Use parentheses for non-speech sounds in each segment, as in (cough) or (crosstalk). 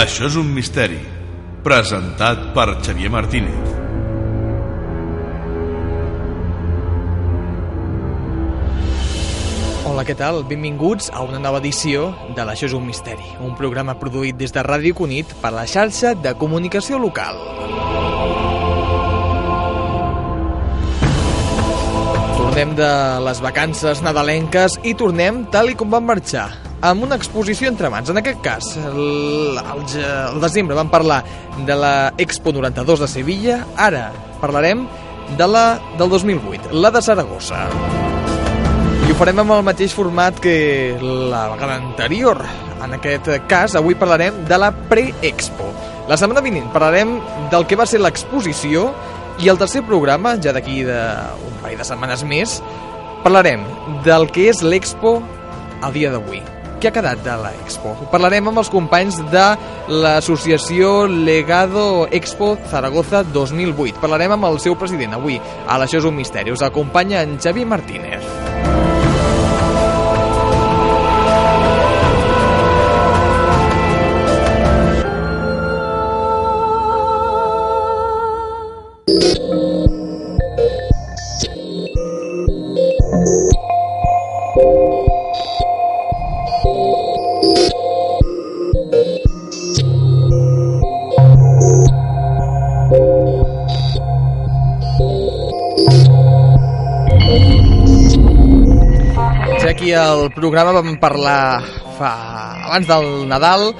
Això és un misteri, presentat per Xavier Martínez. Hola, què tal? Benvinguts a una nova edició de l'Això és un misteri, un programa produït des de Ràdio Cunit per la xarxa de comunicació local. Tornem de les vacances nadalenques i tornem tal i com van marxar, amb una exposició entre mans. En aquest cas, el, el, el desembre vam parlar de la Expo 92 de Sevilla, ara parlarem de la del 2008, la de Saragossa. I ho farem amb el mateix format que la vegada anterior. En aquest cas, avui parlarem de la Pre-Expo. La setmana vinent parlarem del que va ser l'exposició i el tercer programa, ja d'aquí d'un parell de setmanes més, parlarem del que és l'Expo a dia d'avui. Què ha quedat de l'Expo? Parlarem amb els companys de l'associació Legado Expo Zaragoza 2008. Parlarem amb el seu president avui. A l'Això és un misteri. Us acompanya en Xavi Martínez. Aquí al programa vam parlar fa, abans del Nadal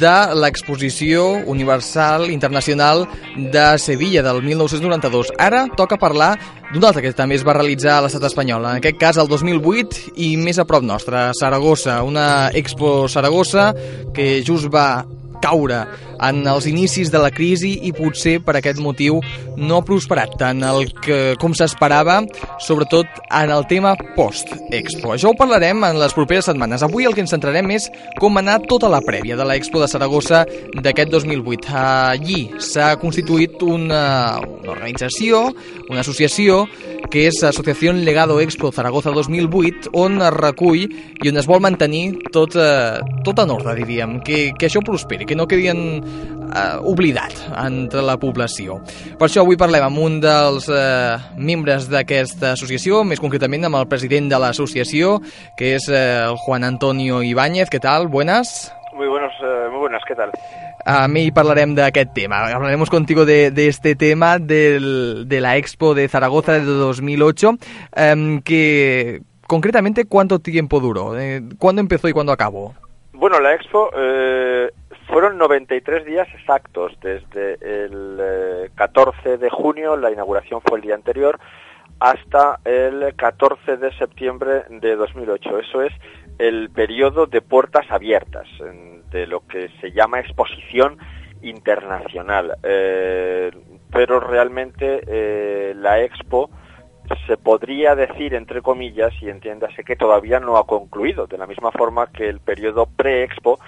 de l'exposició universal internacional de Sevilla del 1992. Ara toca parlar d'un altre que també es va realitzar a l'estat espanyol, en aquest cas el 2008 i més a prop nostre, Saragossa, una Expo Saragossa que just va caure en els inicis de la crisi i potser per aquest motiu no ha prosperat tant el que, com s'esperava, sobretot en el tema post-Expo. Això ho parlarem en les properes setmanes. Avui el que ens centrarem és com anar tota la prèvia de l'Expo de Saragossa d'aquest 2008. Allí s'ha constituït una, una organització, una associació, que és Associació Legado Expo Zaragoza 2008, on es recull i on es vol mantenir tot, eh, tot en ordre, diríem, que, que això prosperi, que no quedin eh, oblidat entre la població. Per això avui parlem amb un dels eh, membres d'aquesta associació, més concretament amb el president de l'associació, que és eh, el Juan Antonio Ibáñez. ¿Qué tal? Buenas. Muy, buenos, eh, muy buenas, ¿qué tal? A mí parlarem d'aquest tema. Hablaremos contigo de, de este tema del, de la Expo de Zaragoza de 2008, eh, que concretamente cuánto tiempo duró, eh, cuándo empezó y cuándo acabó. Bueno, la Expo eh, fueron 93 días exactos, desde el eh, 14 de junio, la inauguración fue el día anterior, hasta el 14 de septiembre de 2008. Eso es el periodo de puertas abiertas, de lo que se llama exposición internacional. Eh, pero realmente eh, la Expo se podría decir, entre comillas, y entiéndase que todavía no ha concluido, de la misma forma que el periodo pre-Expo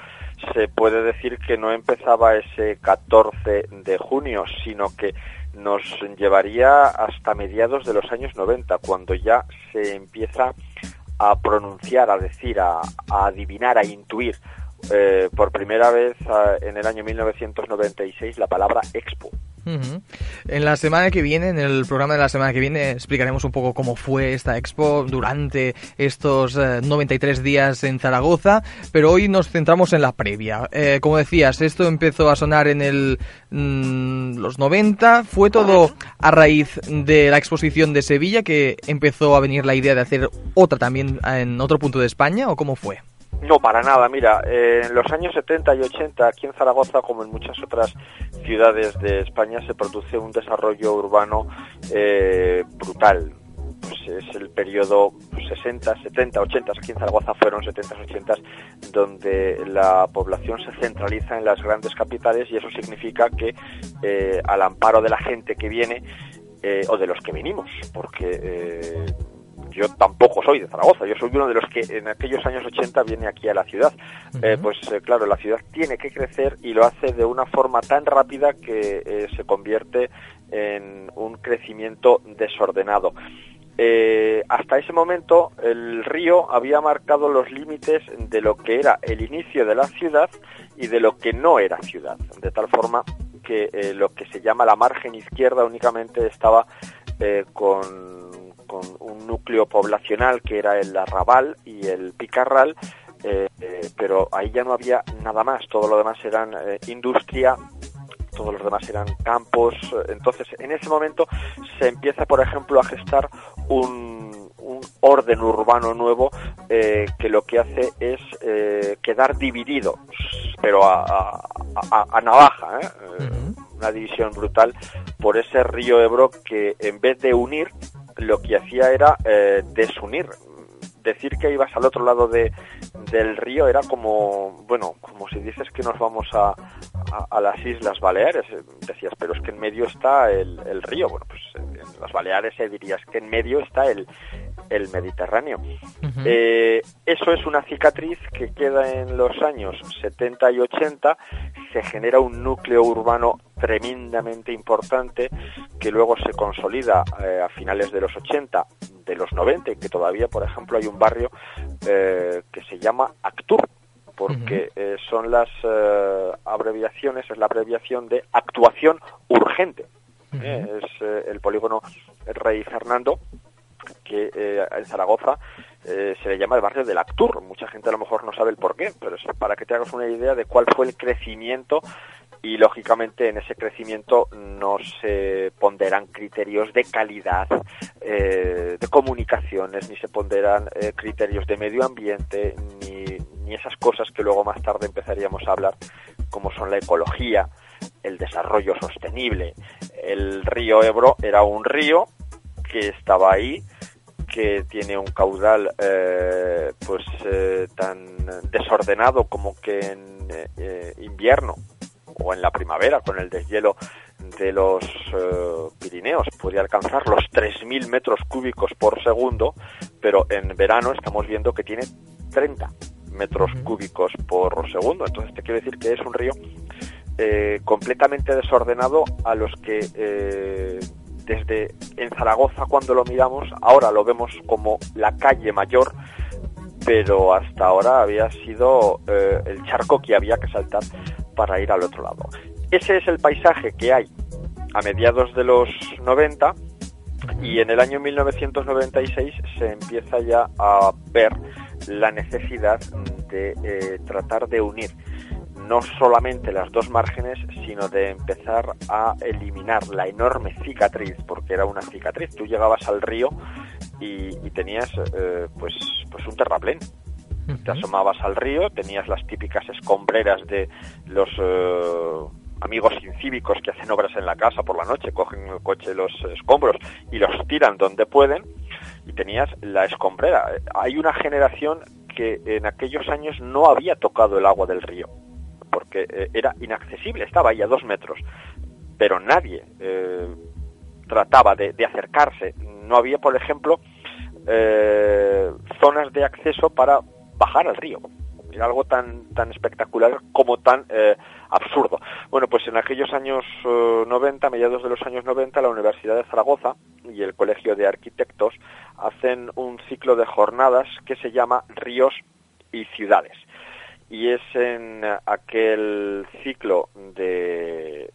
se puede decir que no empezaba ese 14 de junio, sino que nos llevaría hasta mediados de los años 90, cuando ya se empieza a pronunciar, a decir, a, adivinar, a intuir eh, por primera vez eh, en el año 1996 la palabra expo. En la semana que viene, en el programa de la semana que viene, explicaremos un poco cómo fue esta expo durante estos eh, 93 días en Zaragoza, pero hoy nos centramos en la previa. Eh, como decías, esto empezó a sonar en mmm, los 90, fue todo a raíz de la exposición de Sevilla que empezó a venir la idea de hacer otra también en otro punto de España, ¿o cómo fue? No, para nada. Mira, eh, en los años 70 y 80, aquí en Zaragoza, como en muchas otras ciudades de España, se produce un desarrollo urbano eh, brutal. Pues es el periodo 60, 70, 80, aquí en Zaragoza fueron 70, 80, donde la población se centraliza en las grandes capitales y eso significa que eh, al amparo de la gente que viene, o de los que venimos, porque yo tampoco soy de Zaragoza, yo soy uno de los que en aquellos años 80 viene aquí a la ciudad. Uh -huh. eh, pues eh, claro, la ciudad tiene que crecer y lo hace de una forma tan rápida que eh, se convierte en un crecimiento desordenado. Eh, hasta ese momento el río había marcado los límites de lo que era el inicio de la ciudad y de lo que no era ciudad, de tal forma que eh, lo que se llama la margen izquierda únicamente estaba eh, con, un núcleo poblacional que era el arrabal y el picarral, pero ahí ya no había nada más, todo lo demás eran industria todos los demás eran campos. Entonces, en ese momento se empieza, por ejemplo, a gestar un, un orden urbano nuevo eh, que lo que hace es eh, quedar dividido, pero a, a, navaja, ¿eh? una división brutal por ese río Ebro que en vez de unir, lo que hacía era desunir decir que ibas al otro lado de, del río era como, bueno, como si dices que nos vamos a, a, las Islas Baleares, decías, pero es que en medio está el, el río. Bueno, pues en las Baleares se dirías que en medio está el, el Mediterráneo. eh, eso es una cicatriz que queda en los años 70 y 80, se genera un núcleo urbano tremendamente importante que luego se consolida eh, a finales de los 80, de los 90, que todavía, por ejemplo, hay un barrio eh, que se llama Actur, porque eh, son las abreviaciones, es la abreviación de actuación urgente. es el polígono Rey Fernando, que en Zaragoza se le llama el barrio del Actur. Mucha gente a lo mejor no sabe el por qué, pero es para que te hagas una idea de cuál fue el crecimiento y lógicamente en ese crecimiento no se ponderan criterios de calidad eh, de comunicaciones ni se ponderan eh, criterios de medio ambiente ni esas cosas que luego más tarde empezaríamos a hablar como son la ecología el desarrollo sostenible el río Ebro era un río que estaba ahí que tiene un caudal eh, pues tan desordenado como que en invierno o en la primavera con el deshielo de los eh, Pirineos podría alcanzar los 3.000 metros cúbicos por segundo, pero en verano estamos viendo que tiene 30 metros cúbicos por segundo. Entonces te quiero decir que es un río eh, completamente desordenado a los que eh, desde en Zaragoza cuando lo miramos ahora lo vemos como la calle mayor pero hasta ahora había sido el charco que había que saltar para ir al otro lado. Ese es el paisaje que hay a mediados de los 90 y en el año 1996 se empieza ya a ver la necesidad de eh, tratar de unir no solamente las dos márgenes, sino de empezar a eliminar la enorme cicatriz, porque era una cicatriz. Tú llegabas al río y, tenías eh, pues, pues un terraplén, te asomabas al río, tenías las típicas escombreras de los eh, amigos incívicos que hacen obras en la casa por la noche, cogen el coche los escombros y los tiran donde pueden, y tenías la escombrera. Hay una generación que en aquellos años no había tocado el agua del río, porque eh, era inaccesible, estaba ahí a dos metros, pero nadie eh, trataba de, acercarse. No había, por ejemplo, zonas de acceso para bajar al río. Era algo tan, tan espectacular como tan eh, absurdo. Bueno, pues en aquellos años 90, eh, mediados de los años 90, la Universidad de Zaragoza y el Colegio de Arquitectos hacen un ciclo de jornadas que se llama Ríos y Ciudades. Y es en aquel ciclo de,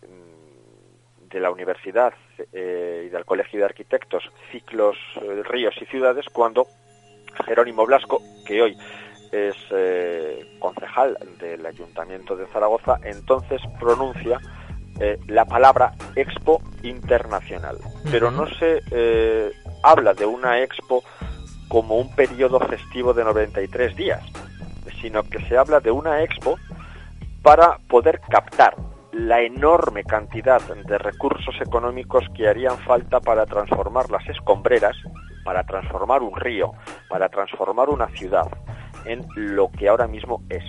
de la universidad eh, y del Colegio de Arquitectos, ciclos Ríos y Ciudades, cuando Jerónimo Blasco, que hoy es eh, concejal del Ayuntamiento de Zaragoza, entonces pronuncia eh, la palabra Expo Internacional. Pero no se eh, habla de una Expo como un periodo festivo de 93 días, sino que se habla de una Expo para poder captar la enorme cantidad de recursos económicos que harían falta para transformar las escombreras, para transformar un río, para transformar una ciudad, en lo que ahora mismo es.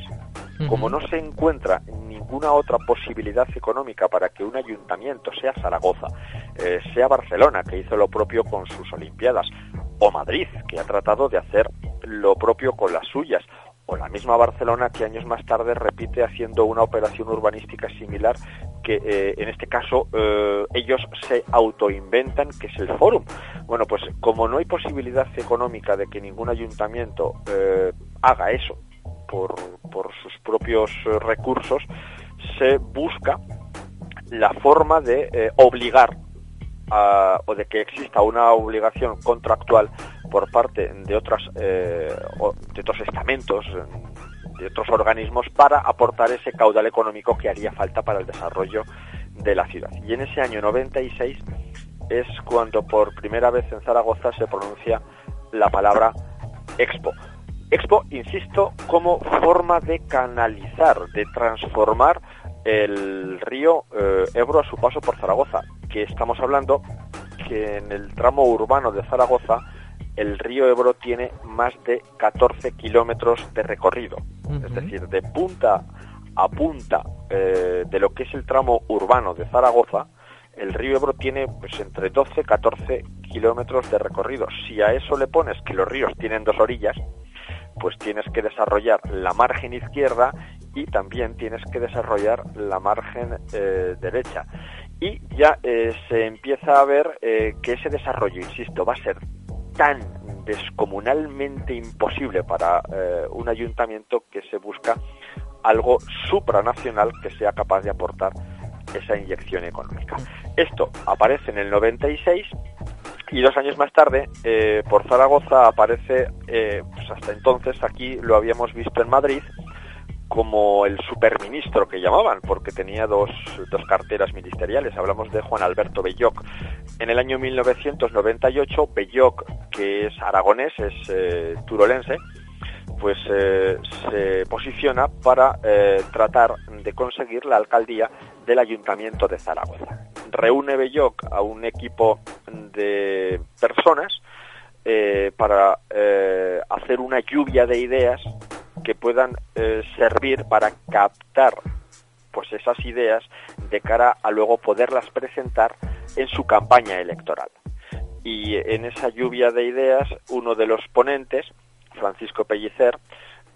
Como no se encuentra ninguna otra posibilidad económica para que un ayuntamiento, sea Zaragoza, eh, sea Barcelona, que hizo lo propio con sus Olimpiadas, o Madrid, que ha tratado de hacer lo propio con las suyas, o la misma Barcelona que años más tarde repite haciendo una operación urbanística similar que eh, en este caso eh, ellos se autoinventan que es el fórum. Bueno, pues como no hay posibilidad económica de que ningún ayuntamiento eh, haga eso por, por sus propios recursos, se busca la forma de obligar o de que exista una obligación contractual por parte de otras de otros estamentos de otros organismos para aportar ese caudal económico que haría falta para el desarrollo de la ciudad. Y en ese año 96 es cuando por primera vez en Zaragoza se pronuncia la palabra Expo. Expo, insisto, como forma de canalizar, de transformar el río eh, Ebro a su paso por Zaragoza, que estamos hablando que en el tramo urbano de Zaragoza el río Ebro tiene más de 14 kilómetros de recorrido. Es decir, de punta a punta eh, de lo que es el tramo urbano de Zaragoza, el río Ebro tiene pues entre 12 y 14 kilómetros de recorrido. Si a eso le pones que los ríos tienen dos orillas, pues tienes que desarrollar la margen izquierda y también tienes que desarrollar la margen eh, derecha. Y ya eh, se empieza a ver que ese desarrollo, insisto, va a ser tan descomunalmente imposible para eh, un ayuntamiento que se busca algo supranacional que sea capaz de aportar esa inyección económica. Esto aparece en el 96 y dos años más tarde eh, por Zaragoza aparece, eh, pues hasta entonces aquí lo habíamos visto en Madrid, como el superministro que llamaban, porque tenía dos, dos carteras ministeriales. Hablamos de Juan Alberto Belloc. En el año 1998, Belloc, que es aragonés, es eh, turolense, pues eh, se posiciona para eh, tratar de conseguir la alcaldía del Ayuntamiento de Zaragoza. Reúne Belloc a un equipo de personas para hacer una lluvia de ideas que puedan eh, servir para captar pues esas ideas de cara a luego poderlas presentar en su campaña electoral. Y en esa lluvia de ideas, uno de los ponentes, Francisco Pellicer,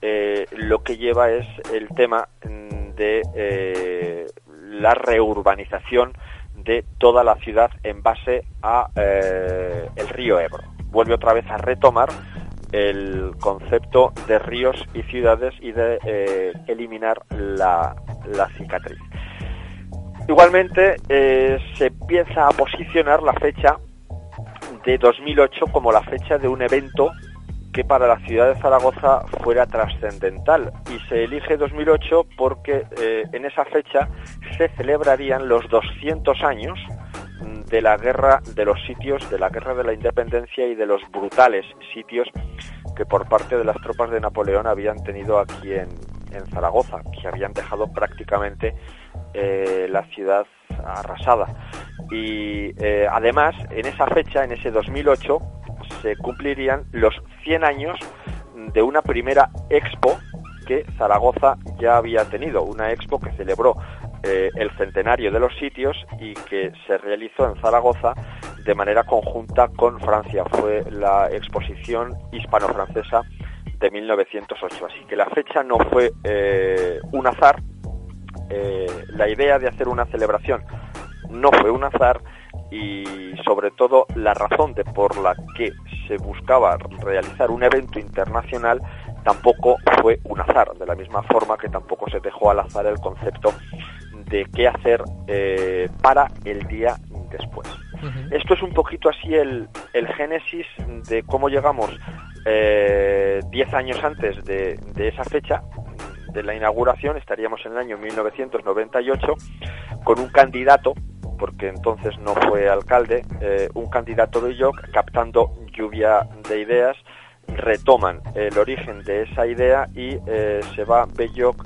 eh, lo que lleva es el tema de eh, la reurbanización de toda la ciudad en base a el río Ebro. Vuelve otra vez a retomar el concepto de ríos y ciudades y de eh, eliminar la, cicatriz. Igualmente eh, se empieza a posicionar la fecha de 2008 como la fecha de un evento que para la ciudad de Zaragoza fuera trascendental y se elige 2008 porque eh, en esa fecha se celebrarían los 200 años de la guerra de los sitios, de la guerra de la independencia y de los brutales sitios que por parte de las tropas de Napoleón habían tenido aquí en, Zaragoza, que habían dejado prácticamente eh, la ciudad arrasada. Y eh, además, en esa fecha, en ese 2008, se cumplirían los 100 años de una primera expo que Zaragoza ya había tenido, una expo que celebró eh, el centenario de los sitios y que se realizó en Zaragoza de manera conjunta con Francia. Fue la exposición hispano-francesa de 1908. Así que la fecha no fue eh, un azar. Eh, la idea de hacer una celebración no fue un azar y sobre todo la razón de por la que se buscaba realizar un evento internacional tampoco fue un azar, de la misma forma que tampoco se dejó al azar el concepto de qué hacer eh, para el día después. Esto es un poquito así el, el génesis de cómo llegamos 10 eh, años antes de, de esa fecha de la inauguración, estaríamos en el año 1998, con un candidato porque entonces no fue alcalde, eh, un candidato de York captando lluvia de ideas, retoman el origen de esa idea y se va Belloc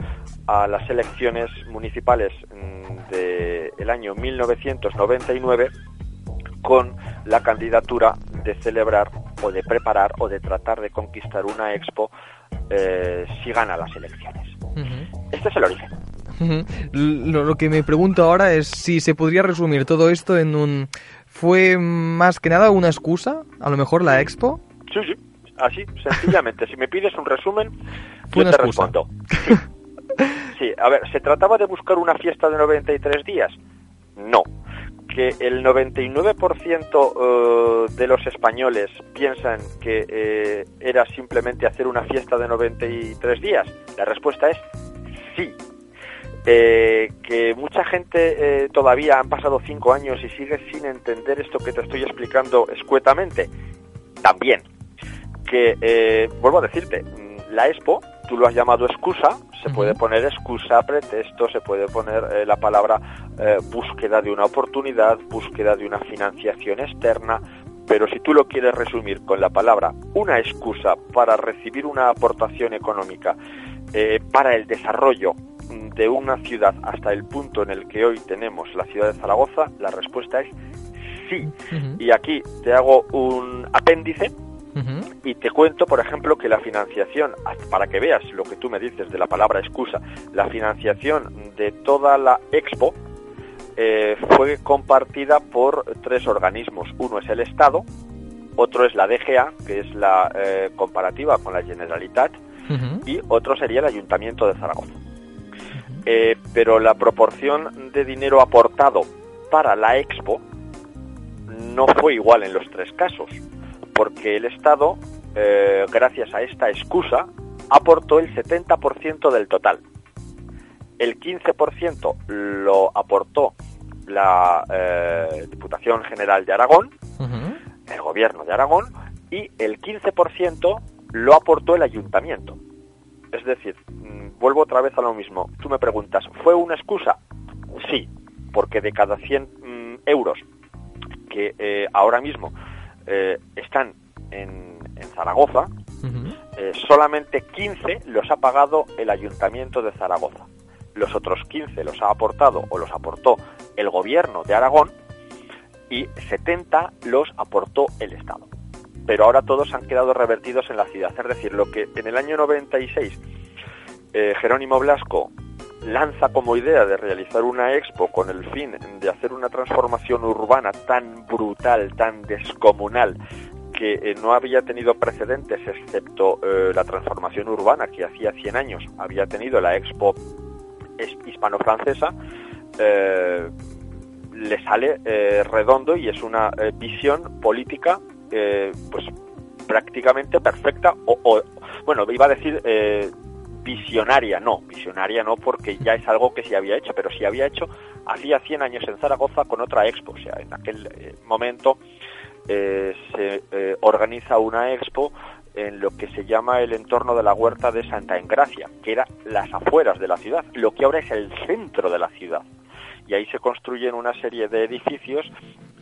a las elecciones municipales mm, del año 1999 con la candidatura de celebrar o de preparar o de tratar de conquistar una expo eh, si gana las elecciones. Este es el origen. lo, que me pregunto ahora es si se podría resumir todo esto en un... ¿Fue más que nada una excusa? A lo mejor la expo. Sí, sí, así, sencillamente. (laughs) si me pides un resumen, yo te respondo. Sí, (laughs) a ver, ¿se trataba de buscar una fiesta de 93 días? No. Que el 99% de los españoles piensan que era simplemente hacer una fiesta de 93 días. La respuesta es sí. que mucha gente todavía han pasado cinco años y sigue sin entender esto que te estoy explicando escuetamente. También. Que, vuelvo a decirte, la Expo, tú lo has llamado excusa, se puede poner excusa, pretexto, se puede poner eh, la palabra eh, búsqueda de una oportunidad, búsqueda de una financiación externa, pero si tú lo quieres resumir con la palabra una excusa para recibir una aportación económica eh, para el desarrollo de una ciudad hasta el punto en el que hoy tenemos la ciudad de Zaragoza, la respuesta es sí. Y aquí te hago un apéndice y te cuento, por ejemplo, que la financiación, para que veas lo que tú me dices de la palabra excusa, la financiación de toda la expo eh, fue compartida por tres organismos. Uno es el Estado, otro es la DGA, que es la eh, comparativa con la Generalitat, y otro sería el Ayuntamiento de Zaragoza. Eh, pero la proporción de dinero aportado para la expo no fue igual en los tres casos porque el Estado, eh, gracias a esta excusa, aportó el 70% del total. El 15% lo aportó la eh, Diputación General de Aragón, el Gobierno de Aragón, y el 15% lo aportó el Ayuntamiento. Es decir, mm, vuelvo otra vez a lo mismo. Tú me preguntas, ¿fue una excusa? Sí, porque de cada 100 mm, euros que eh, ahora mismo eh, están en, Zaragoza, eh, solamente 15 los ha pagado el Ayuntamiento de Zaragoza. Los otros 15 los ha aportado o los aportó el Gobierno de Aragón y 70 los aportó el Estado. Pero ahora todos han quedado revertidos en la ciudad. Es decir, lo que en el año 96 eh, Jerónimo Blasco lanza como idea de realizar una expo con el fin de hacer una transformación urbana tan brutal, tan descomunal, que eh, no había tenido precedentes excepto eh, la transformación urbana que hacía 100 años había tenido la expo hispano-francesa, eh, le sale redondo y es una visión política pues prácticamente perfecta o, o, bueno iba a decir visionaria no, visionaria no porque ya es algo que se había hecho, pero se había hecho hacía 100 años en Zaragoza con otra expo, o sea, en aquel eh, momento eh, se eh, organiza una expo en lo que se llama el entorno de la huerta de Santa Engracia, que era las afueras de la ciudad, lo que ahora es el centro de la ciudad. Y ahí se construyen una serie de edificios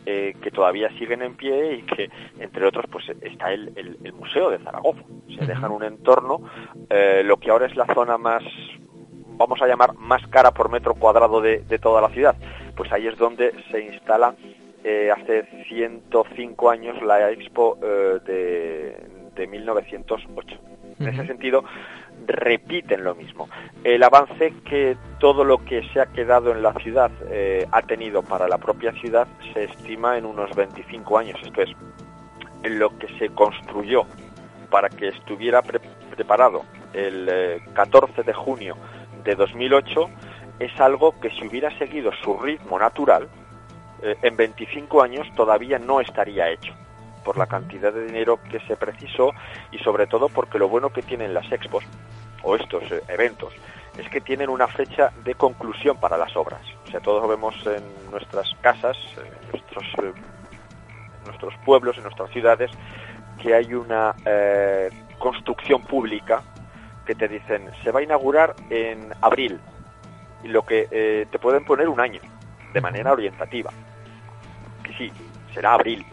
eh, que todavía siguen en pie y que, entre otros, pues está el, el, Museo de Zaragoza. Se dejan un entorno, eh, lo que ahora es la zona más, vamos a llamar, más cara por metro cuadrado de, toda la ciudad. Pues ahí es donde se instala eh, hace 105 años la Expo de, de 1908. En ese sentido, repiten lo mismo. El avance que todo lo que se ha quedado en la ciudad eh, ha tenido para la propia ciudad se estima en unos 25 años. Esto es, en lo que se construyó para que estuviera preparado el 14 eh, de junio de 2008 es algo que si hubiera seguido su ritmo natural, eh, en 25 años todavía no estaría hecho por la cantidad de dinero que se precisó y sobre todo porque lo bueno que tienen las expos o estos eh, eventos es que tienen una fecha de conclusión para las obras. O sea, todos vemos en nuestras casas, en nuestros, eh, nuestros pueblos, en nuestras ciudades, que hay una eh, construcción pública que te dicen se va a inaugurar en abril y lo que te pueden poner un año de manera orientativa. Que sí, será abril,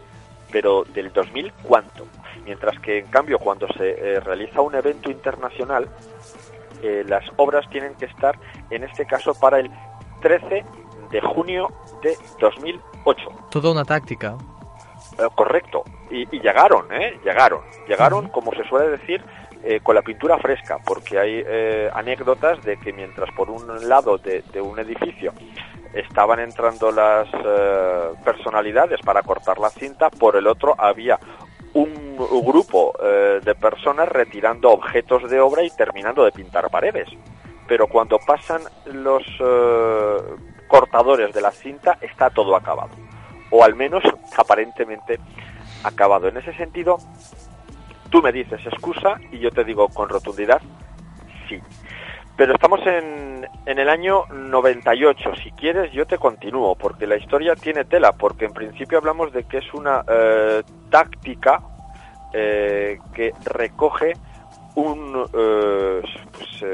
pero del 2000 cuánto. Mientras que en cambio cuando se eh, realiza un evento internacional, eh, las obras tienen que estar en este caso para el 13 de junio de 2008. Toda una táctica. Eh, correcto. Y, llegaron, ¿eh? Llegaron. Llegaron, como se suele decir, con la pintura fresca, porque hay anécdotas de que mientras por un lado de un edificio estaban entrando las eh, personalidades para cortar la cinta, por el otro había un grupo eh, de personas retirando objetos de obra y terminando de pintar paredes. pero cuando pasan los eh, cortadores de la cinta está todo acabado, o al menos aparentemente acabado. En ese sentido, tú me dices excusa y yo te digo con rotundidad sí. Pero estamos en, en el año 98. Si quieres, yo te continúo, porque la historia tiene tela, porque en principio hablamos de que es una eh, táctica eh, que recoge un, eh, pues,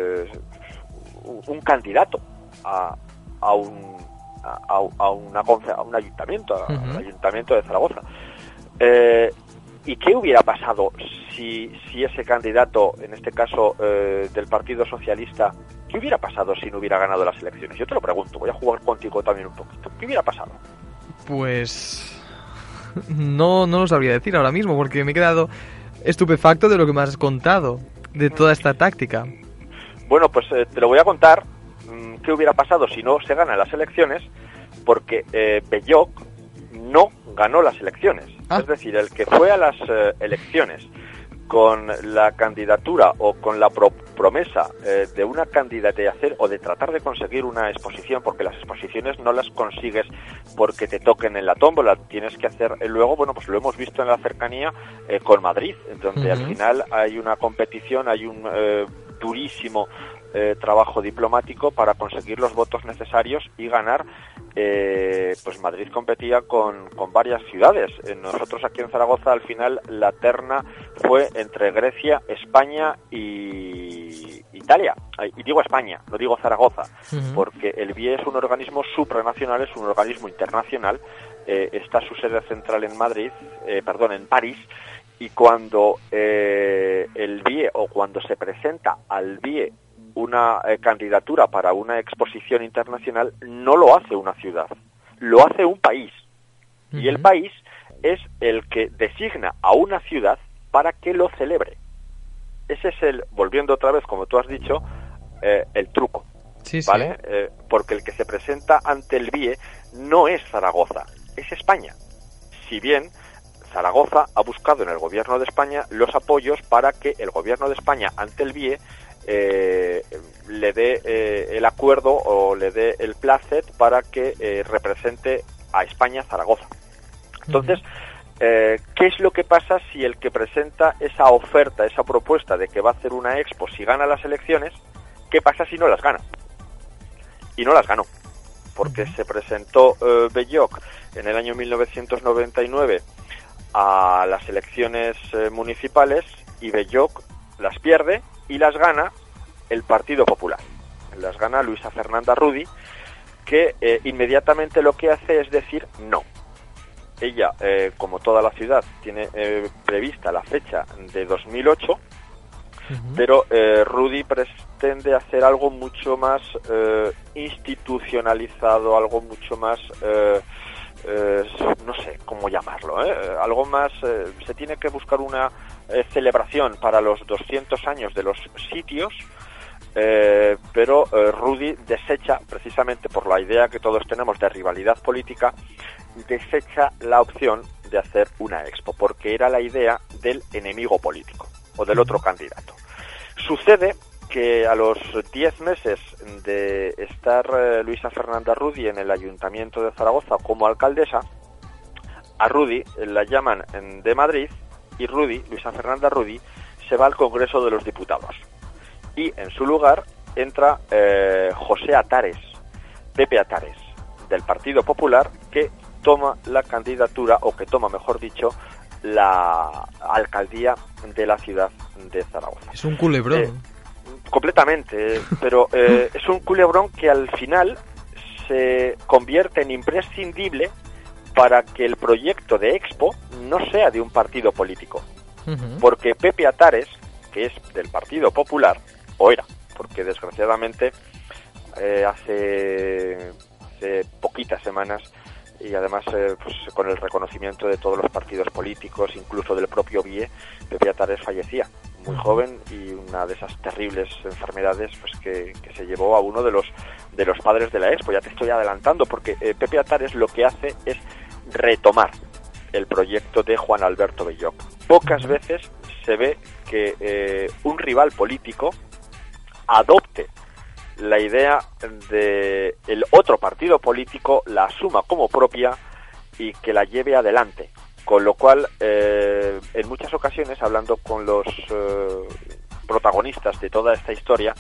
un candidato a, a un a, a, una, a un ayuntamiento, al ayuntamiento de Zaragoza. ¿Y qué hubiera pasado si, si ese candidato, en este caso eh, del Partido Socialista, qué hubiera pasado si no hubiera ganado las elecciones? Yo te lo pregunto, voy a jugar contigo también un poquito. ¿Qué hubiera pasado? Pues no, no lo sabría decir ahora mismo, porque me he quedado estupefacto de lo que me has contado, de toda esta táctica. Bueno, pues eh, te lo voy a contar mm, qué hubiera pasado si no se ganan las elecciones, porque eh, Belloc no ganó las elecciones. Ah. Es decir, el que fue a las eh, elecciones con la candidatura o con la promesa eh, de una candidatura o de tratar de conseguir una exposición, porque las exposiciones no las consigues porque te toquen en la tómbola, tienes que hacer eh, luego, bueno, pues lo hemos visto en la cercanía con Madrid, donde al final hay una competición, hay un durísimo trabajo diplomático para conseguir los votos necesarios y ganar eh, pues Madrid competía con, con varias ciudades. Eh, nosotros aquí en Zaragoza al final la terna fue entre Grecia, España y Italia. Y digo España, no digo Zaragoza, porque el BIE es un organismo supranacional, es un organismo internacional. Eh, está su sede central en Madrid, eh, perdón, en París, y cuando el BIE o cuando se presenta al BIE una eh, candidatura para una exposición internacional no lo hace una ciudad, lo hace un país. Y el país es el que designa a una ciudad para que lo celebre. Ese es el, volviendo otra vez, como tú has dicho, eh, el truco. ¿Vale? Eh, porque el que se presenta ante el BIE no es Zaragoza, es España. Si bien Zaragoza ha buscado en el gobierno de España los apoyos para que el gobierno de España ante el BIE eh, le dé eh, el acuerdo o le dé el placet para que eh, represente a España Zaragoza. Entonces, ¿qué es lo que pasa si el que presenta esa oferta, esa propuesta de que va a hacer una expo, si gana las elecciones, qué pasa si no las gana? Y no las ganó, porque se presentó Belloc en el año 1999 a las elecciones municipales y Belloc las pierde y las gana el Partido Popular. Las gana Luisa Fernanda Rudy, que eh, inmediatamente lo que hace es decir no. Ella, eh, como toda la ciudad, tiene eh, prevista la fecha de 2008, pero Rudy pretende hacer algo mucho más institucionalizado, algo mucho más no sé cómo llamarlo, algo más, se tiene que buscar una celebración para los 200 años de los sitios, eh, pero eh, Rudy desecha, precisamente por la idea que todos tenemos de rivalidad política, desecha la opción de hacer una expo, porque era la idea del enemigo político o del otro candidato. Sucede que a los 10 meses de estar eh, Luisa Fernanda Rudy en el Ayuntamiento de Zaragoza como alcaldesa, a Rudy la llaman de Madrid y Rudy, Luisa Fernanda Rudy, se va al Congreso de los Diputados y en su lugar entra eh, José Atares, Pepe Atares, del Partido Popular, que toma la candidatura, o que toma, mejor dicho, la alcaldía de la ciudad de Zaragoza. Es un culebrón. Eh, completamente, pero eh, es un culebrón que al final se convierte en imprescindible para que el proyecto de Expo no sea de un partido político. Porque Pepe Atares, que es del Partido Popular, o era, porque desgraciadamente eh, hace, poquitas semanas y además eh, pues, con el reconocimiento de todos los partidos políticos, incluso del propio BIE, Pepe Atares fallecía muy joven y una de esas terribles enfermedades pues que, se llevó a uno de los de los padres de la Expo. Ya te estoy adelantando porque eh, Pepe Atares lo que hace es retomar el proyecto de Juan Alberto Belloc. Pocas veces se ve que un rival político adopte la idea de el otro partido político la asuma como propia y que la lleve adelante. Con lo cual, eh, en muchas ocasiones, hablando con los eh, protagonistas de toda esta historia,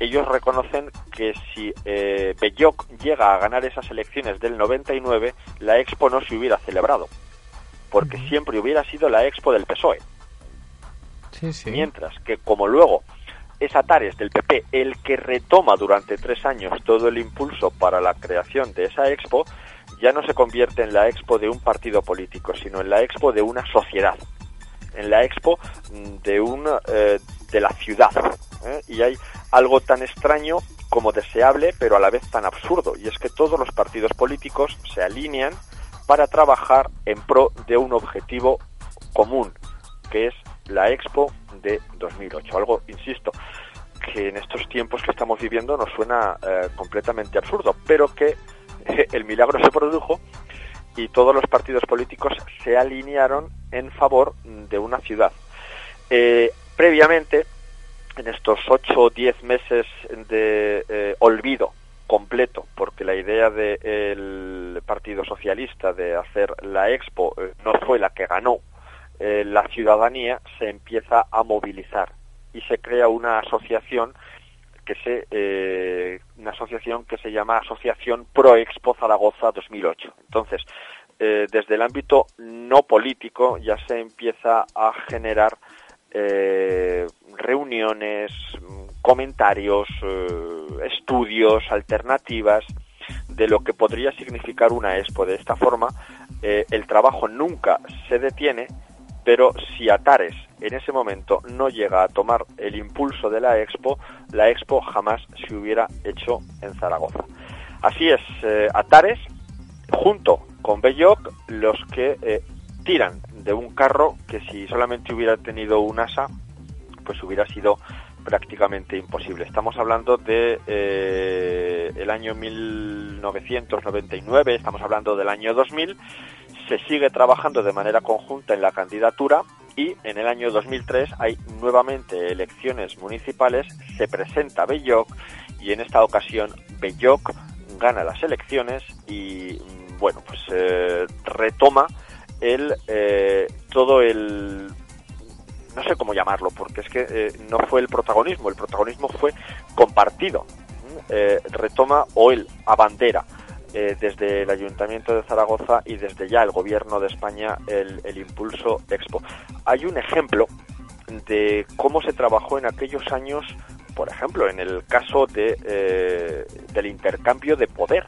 ellos reconocen que si eh, Belloc llega a ganar esas elecciones del 99, la Expo no se hubiera celebrado, porque siempre hubiera sido la Expo del PSOE. Mientras que como luego es Atares del PP el que retoma durante tres años todo el impulso para la creación de esa Expo, ya no se convierte en la Expo de un partido político, sino en la Expo de una sociedad, en la Expo mm, de una eh, de la ciudad. ¿eh? Y hay algo tan extraño como deseable, pero a la vez tan absurdo, y es que todos los partidos políticos se alinean para trabajar en pro de un objetivo común, que es la Expo de 2008. Algo, insisto, que en estos tiempos que estamos viviendo nos suena eh, completamente absurdo, pero que (laughs) el milagro se produjo y todos los partidos políticos se alinearon en favor de una ciudad. Eh, previamente, en estos ocho o diez meses de eh, olvido completo, porque la idea del Partido Socialista de hacer la Expo no fue la que ganó eh, la ciudadanía se empieza a movilizar y se crea una asociación que se eh, una asociación que se llama Asociación Pro Expo Zaragoza 2008. Entonces, eh, desde el ámbito no político ya se empieza a generar reuniones, comentarios, estudios, alternativas de lo que podría significar una expo. De esta forma, el trabajo nunca se detiene pero si Atares en ese momento no llega a tomar el impulso de la Expo, la Expo jamás se hubiera hecho en Zaragoza. Así es, eh, Atares, junto con Belloc, los que eh, tiran de un carro que si solamente hubiera tenido un asa, pues hubiera sido prácticamente imposible. Estamos hablando de eh, el año 1999, estamos hablando del año 2000 se sigue trabajando de manera conjunta en la candidatura y en el año 2003 hay nuevamente elecciones municipales, se presenta Belloc y en esta ocasión Belloc gana las elecciones y bueno, pues eh, retoma el eh, todo el no sé cómo llamarlo, porque es que eh, no fue el protagonismo, el protagonismo fue compartido. retoma o el abandera eh, desde el Ayuntamiento de Zaragoza y desde ya el Gobierno de España el, impulso Expo. Hay un ejemplo de cómo se trabajó en aquellos años, por ejemplo, en el caso de, eh, del intercambio de poder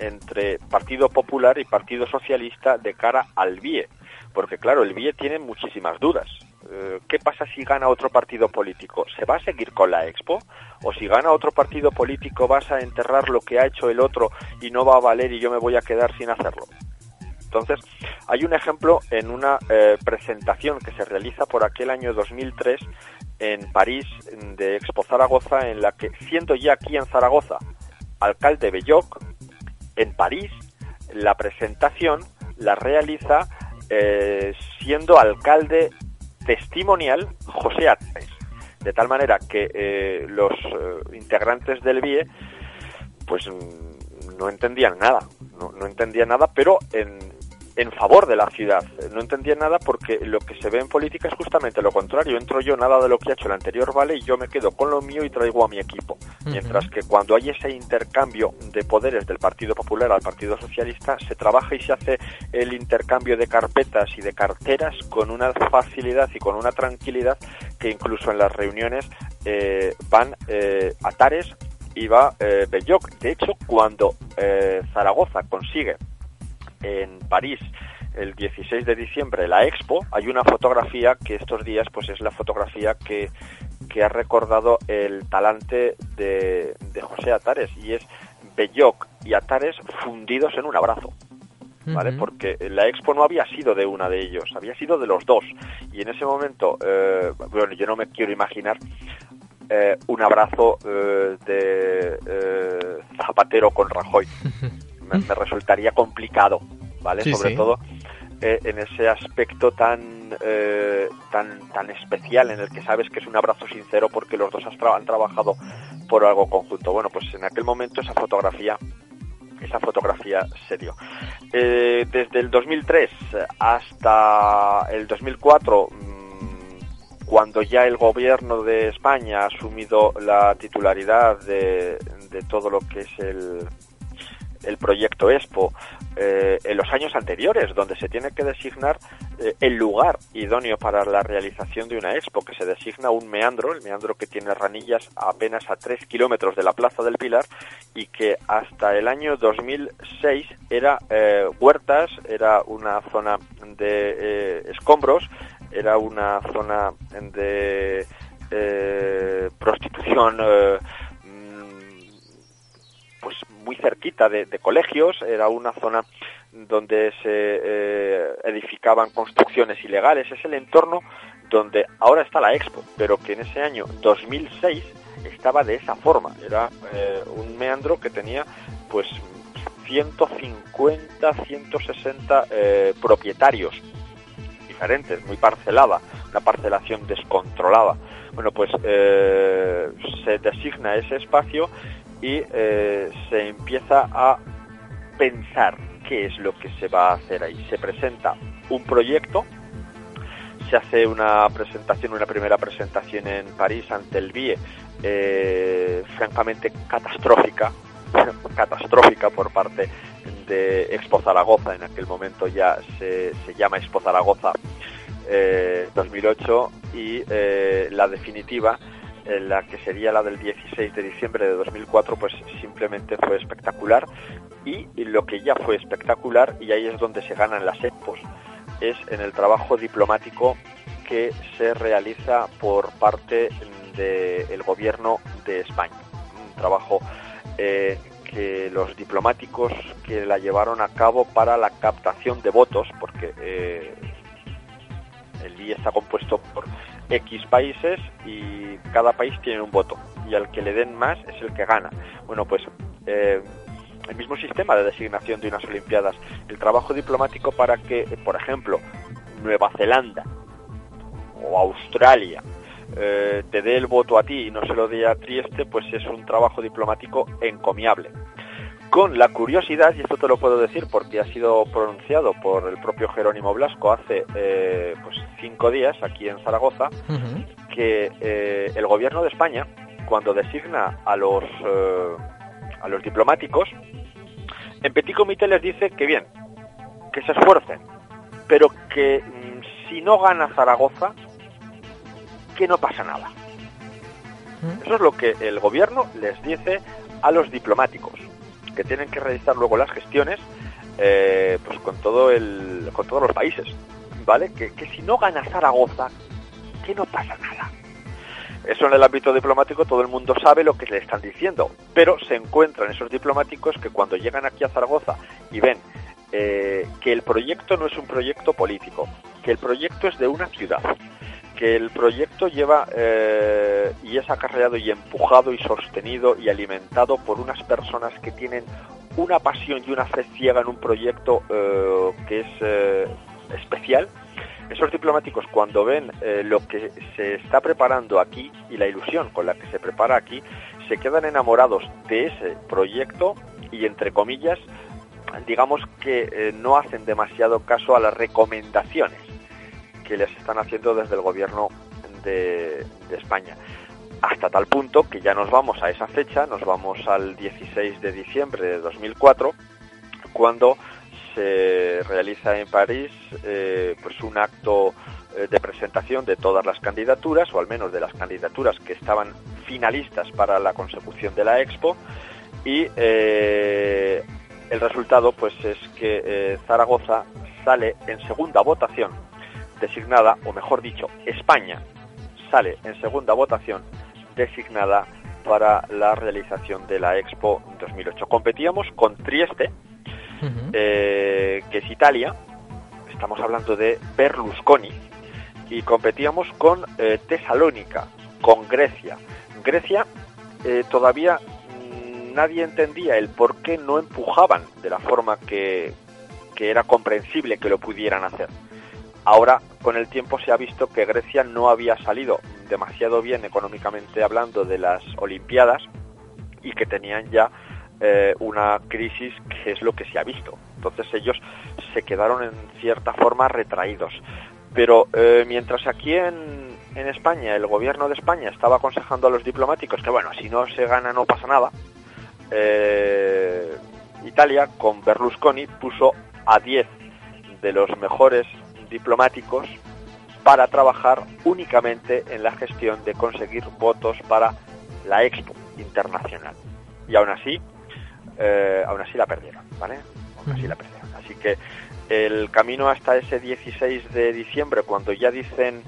entre Partido Popular y Partido Socialista de cara al BIE, porque claro, el BIE tiene muchísimas dudas. Eh, ¿qué pasa si gana otro partido político? ¿Se va a seguir con la Expo? ¿O si gana otro partido político vas a enterrar lo que ha hecho el otro y no va a valer y yo me voy a quedar sin hacerlo? Entonces, hay un ejemplo en una eh, presentación que se realiza por aquel año 2003 en París de Expo Zaragoza, en la que, siendo ya aquí en Zaragoza alcalde Belloc, en París, la presentación la realiza eh, siendo alcalde testimonial José Atres. De tal manera que eh, los eh, integrantes del BIE pues mm, no entendían nada, no, no entendían nada, pero en, en favor de la ciudad. No entendía nada porque lo que se ve en política es justamente lo contrario. Entro yo, nada de lo que ha hecho el anterior vale y yo me quedo con lo mío y traigo a mi equipo. Mientras que cuando hay ese intercambio de poderes del Partido Popular al Partido Socialista, se trabaja y se hace el intercambio de carpetas y de carteras con una facilidad y con una tranquilidad que incluso en las reuniones eh, van eh, a Tares y va eh, Belloc. De hecho, cuando eh, Zaragoza consigue en París el 16 de diciembre la Expo, hay una fotografía que estos días pues es la fotografía que, que ha recordado el talante de, de José Atares y es Belloc y Atares fundidos en un abrazo. ¿Vale? Porque la expo no había sido de una de ellos, había sido de los dos. Y en ese momento, eh, bueno, yo no me quiero imaginar eh, un abrazo eh, de Zapatero con Rajoy. (laughs) me, resultaría complicado, ¿vale? Sobre todo eh, en ese aspecto tan, eh, tan, tan especial en el que sabes que es un abrazo sincero porque los dos han trabajado por algo conjunto. Bueno, pues en aquel momento esa fotografía esa fotografía se dio. Eh, desde el 2003 hasta el 2004, mm, cuando ya el gobierno de España ha asumido la titularidad de, de todo lo que es el, el proyecto Expo eh, en los años anteriores, donde se tiene que designar eh, el lugar idóneo para la realización de una expo, que se designa un meandro, el meandro que tiene ranillas apenas a 3 kilómetros de la Plaza del Pilar y que hasta el año 2006 era eh, huertas, era una zona de escombros, era una zona de prostitución pues muy cerquita de, colegios, era una zona donde se eh, edificaban construcciones ilegales, es el entorno donde ahora está la Expo, pero que en ese año 2006 estaba de esa forma, era eh, un meandro que tenía pues 150, 160 eh, propietarios diferentes, muy parcelada, una parcelación descontrolada. Bueno, pues se designa ese espacio y eh, se empieza a pensar qué es lo que se va a hacer ahí. Se presenta un proyecto, se hace una presentación, una primera presentación en París ante el BIE, eh, francamente catastrófica, (laughs) catastrófica por parte de Expo Zaragoza, en aquel momento ya se, se llama Expo Zaragoza 2008 eh, y la definitiva la que sería la del 16 de diciembre de 2004, pues simplemente fue espectacular. Y lo que ya fue espectacular, y ahí es donde se ganan las expos, es en el trabajo diplomático que se realiza por parte del gobierno de España. Un trabajo eh, que los diplomáticos que la llevaron a cabo para la captación de votos, porque eh, el día está compuesto por X países y cada país tiene un voto. Y al que le den más es el que gana. Bueno, pues eh, el mismo sistema de designación de unas Olimpiadas, el trabajo diplomático para que, por ejemplo, Nueva Zelanda o Australia eh, te dé el voto a ti y no se lo dé a Trieste, pues es un trabajo diplomático encomiable con la curiosidad, y esto te lo puedo decir porque ha sido pronunciado por el propio Jerónimo Blasco hace eh, pues cinco días aquí en Zaragoza, que eh, el gobierno de España, cuando designa a los, eh, a los diplomáticos, en Petit Comité les dice que bien, que se esfuercen, pero que mm, si no gana Zaragoza, que no pasa nada. Eso es lo que el gobierno les dice a los diplomáticos que tienen que realizar luego las gestiones eh, pues con todo el con todos los países vale que, si no gana Zaragoza que no pasa nada. Eso en el ámbito diplomático todo el mundo sabe lo que le están diciendo pero se encuentran esos diplomáticos que cuando llegan aquí a Zaragoza y ven eh, que el proyecto no es un proyecto político que el proyecto es de una ciudad que el proyecto lleva eh, y es acarreado y empujado y sostenido y alimentado por unas personas que tienen una pasión y una fe ciega en un proyecto eh, que es eh, especial. Esos diplomáticos cuando ven lo que se está preparando aquí y la ilusión con la que se prepara aquí, se quedan enamorados de ese proyecto y entre comillas, digamos que no hacen demasiado caso a las recomendaciones que les están haciendo desde el gobierno de, España. Hasta tal punto que ya nos vamos a esa fecha, nos vamos al 16 de diciembre de 2004, cuando se realiza en París eh, pues un acto eh, de presentación de todas las candidaturas, o al menos de las candidaturas que estaban finalistas para la consecución de la Expo, y eh, el resultado pues es que Zaragoza sale en segunda votación designada, o mejor dicho, España sale en segunda votación designada para la realización de la Expo 2008. Competíamos con Trieste, eh, que es Italia, estamos hablando de Berlusconi, y competíamos con eh, Tesalónica, con Grecia. Grecia eh, todavía mm, nadie entendía el por qué no empujaban de la forma que, que era comprensible que lo pudieran hacer. Ahora, con el tiempo se ha visto que Grecia no había salido demasiado bien económicamente hablando de las Olimpiadas y que tenían ya eh, una crisis que es lo que se ha visto. Entonces ellos se quedaron en cierta forma retraídos. Pero eh, mientras aquí en, España, el gobierno de España estaba aconsejando a los diplomáticos que, bueno, si no se gana no pasa nada, eh, Italia, con Berlusconi, puso a 10 de los mejores diplomáticos para trabajar únicamente en la gestión de conseguir votos para la Expo internacional. Y aún así, eh, aún así la perdieron, ¿vale? Aún así la perdieron. Así que el camino hasta ese 16 de diciembre, cuando ya dicen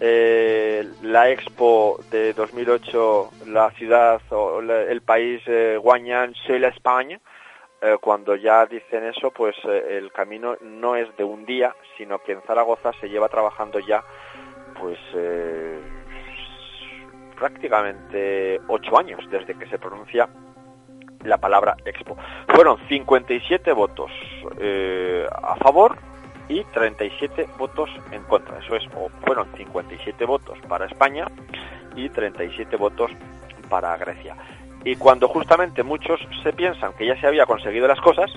eh, la Expo de 2008, la ciudad o el país eh, Guanyan, c'est l'Espagne, eh, cuando ya dicen eso, pues eh, el camino no es de un día, sino que en Zaragoza se lleva trabajando ya, pues eh, prácticamente ocho años desde que se pronuncia la palabra Expo. Fueron 57 votos a favor y 37 votos en contra. Eso es, o fueron 57 votos para España y 37 votos para Grecia. Y cuando justamente muchos se piensan que ya se había conseguido las cosas,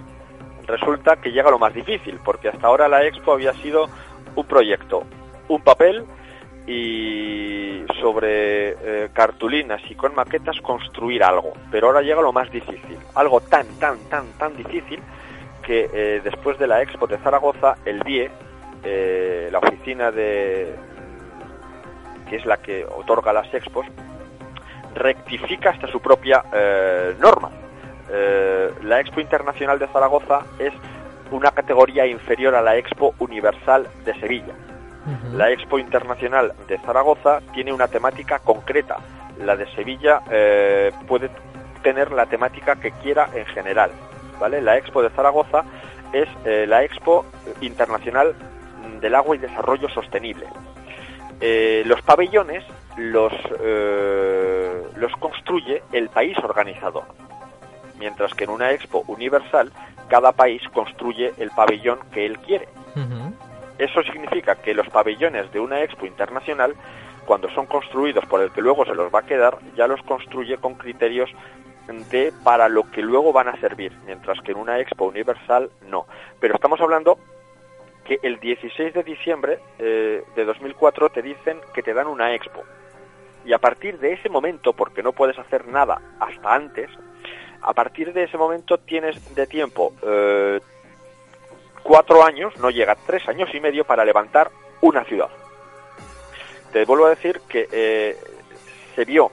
resulta que llega lo más difícil, porque hasta ahora la Expo había sido un proyecto, un papel y sobre eh, cartulinas y con maquetas construir algo. Pero ahora llega lo más difícil, algo tan, tan, tan, tan difícil que eh, después de la Expo de Zaragoza, el DIE, eh, la oficina de que es la que otorga las expos, rectifica hasta su propia eh, norma. Eh, la Expo Internacional de Zaragoza es una categoría inferior a la Expo Universal de Sevilla. La Expo Internacional de Zaragoza tiene una temática concreta. La de Sevilla eh, puede tener la temática que quiera en general. ¿vale? La Expo de Zaragoza es la Expo Internacional del Agua y Desarrollo Sostenible. Eh, los pabellones los, eh, los construye el país organizador, mientras que en una expo universal cada país construye el pabellón que él quiere. Eso significa que los pabellones de una expo internacional, cuando son construidos por el que luego se los va a quedar, ya los construye con criterios de para lo que luego van a servir, mientras que en una expo universal no. Pero estamos hablando que el 16 de diciembre eh, de 2004 te dicen que te dan una expo. Y a partir de ese momento, porque no puedes hacer nada hasta antes, a partir de ese momento tienes de tiempo eh, cuatro años, no llega, tres años y medio para levantar una ciudad. Te vuelvo a decir que eh, se vio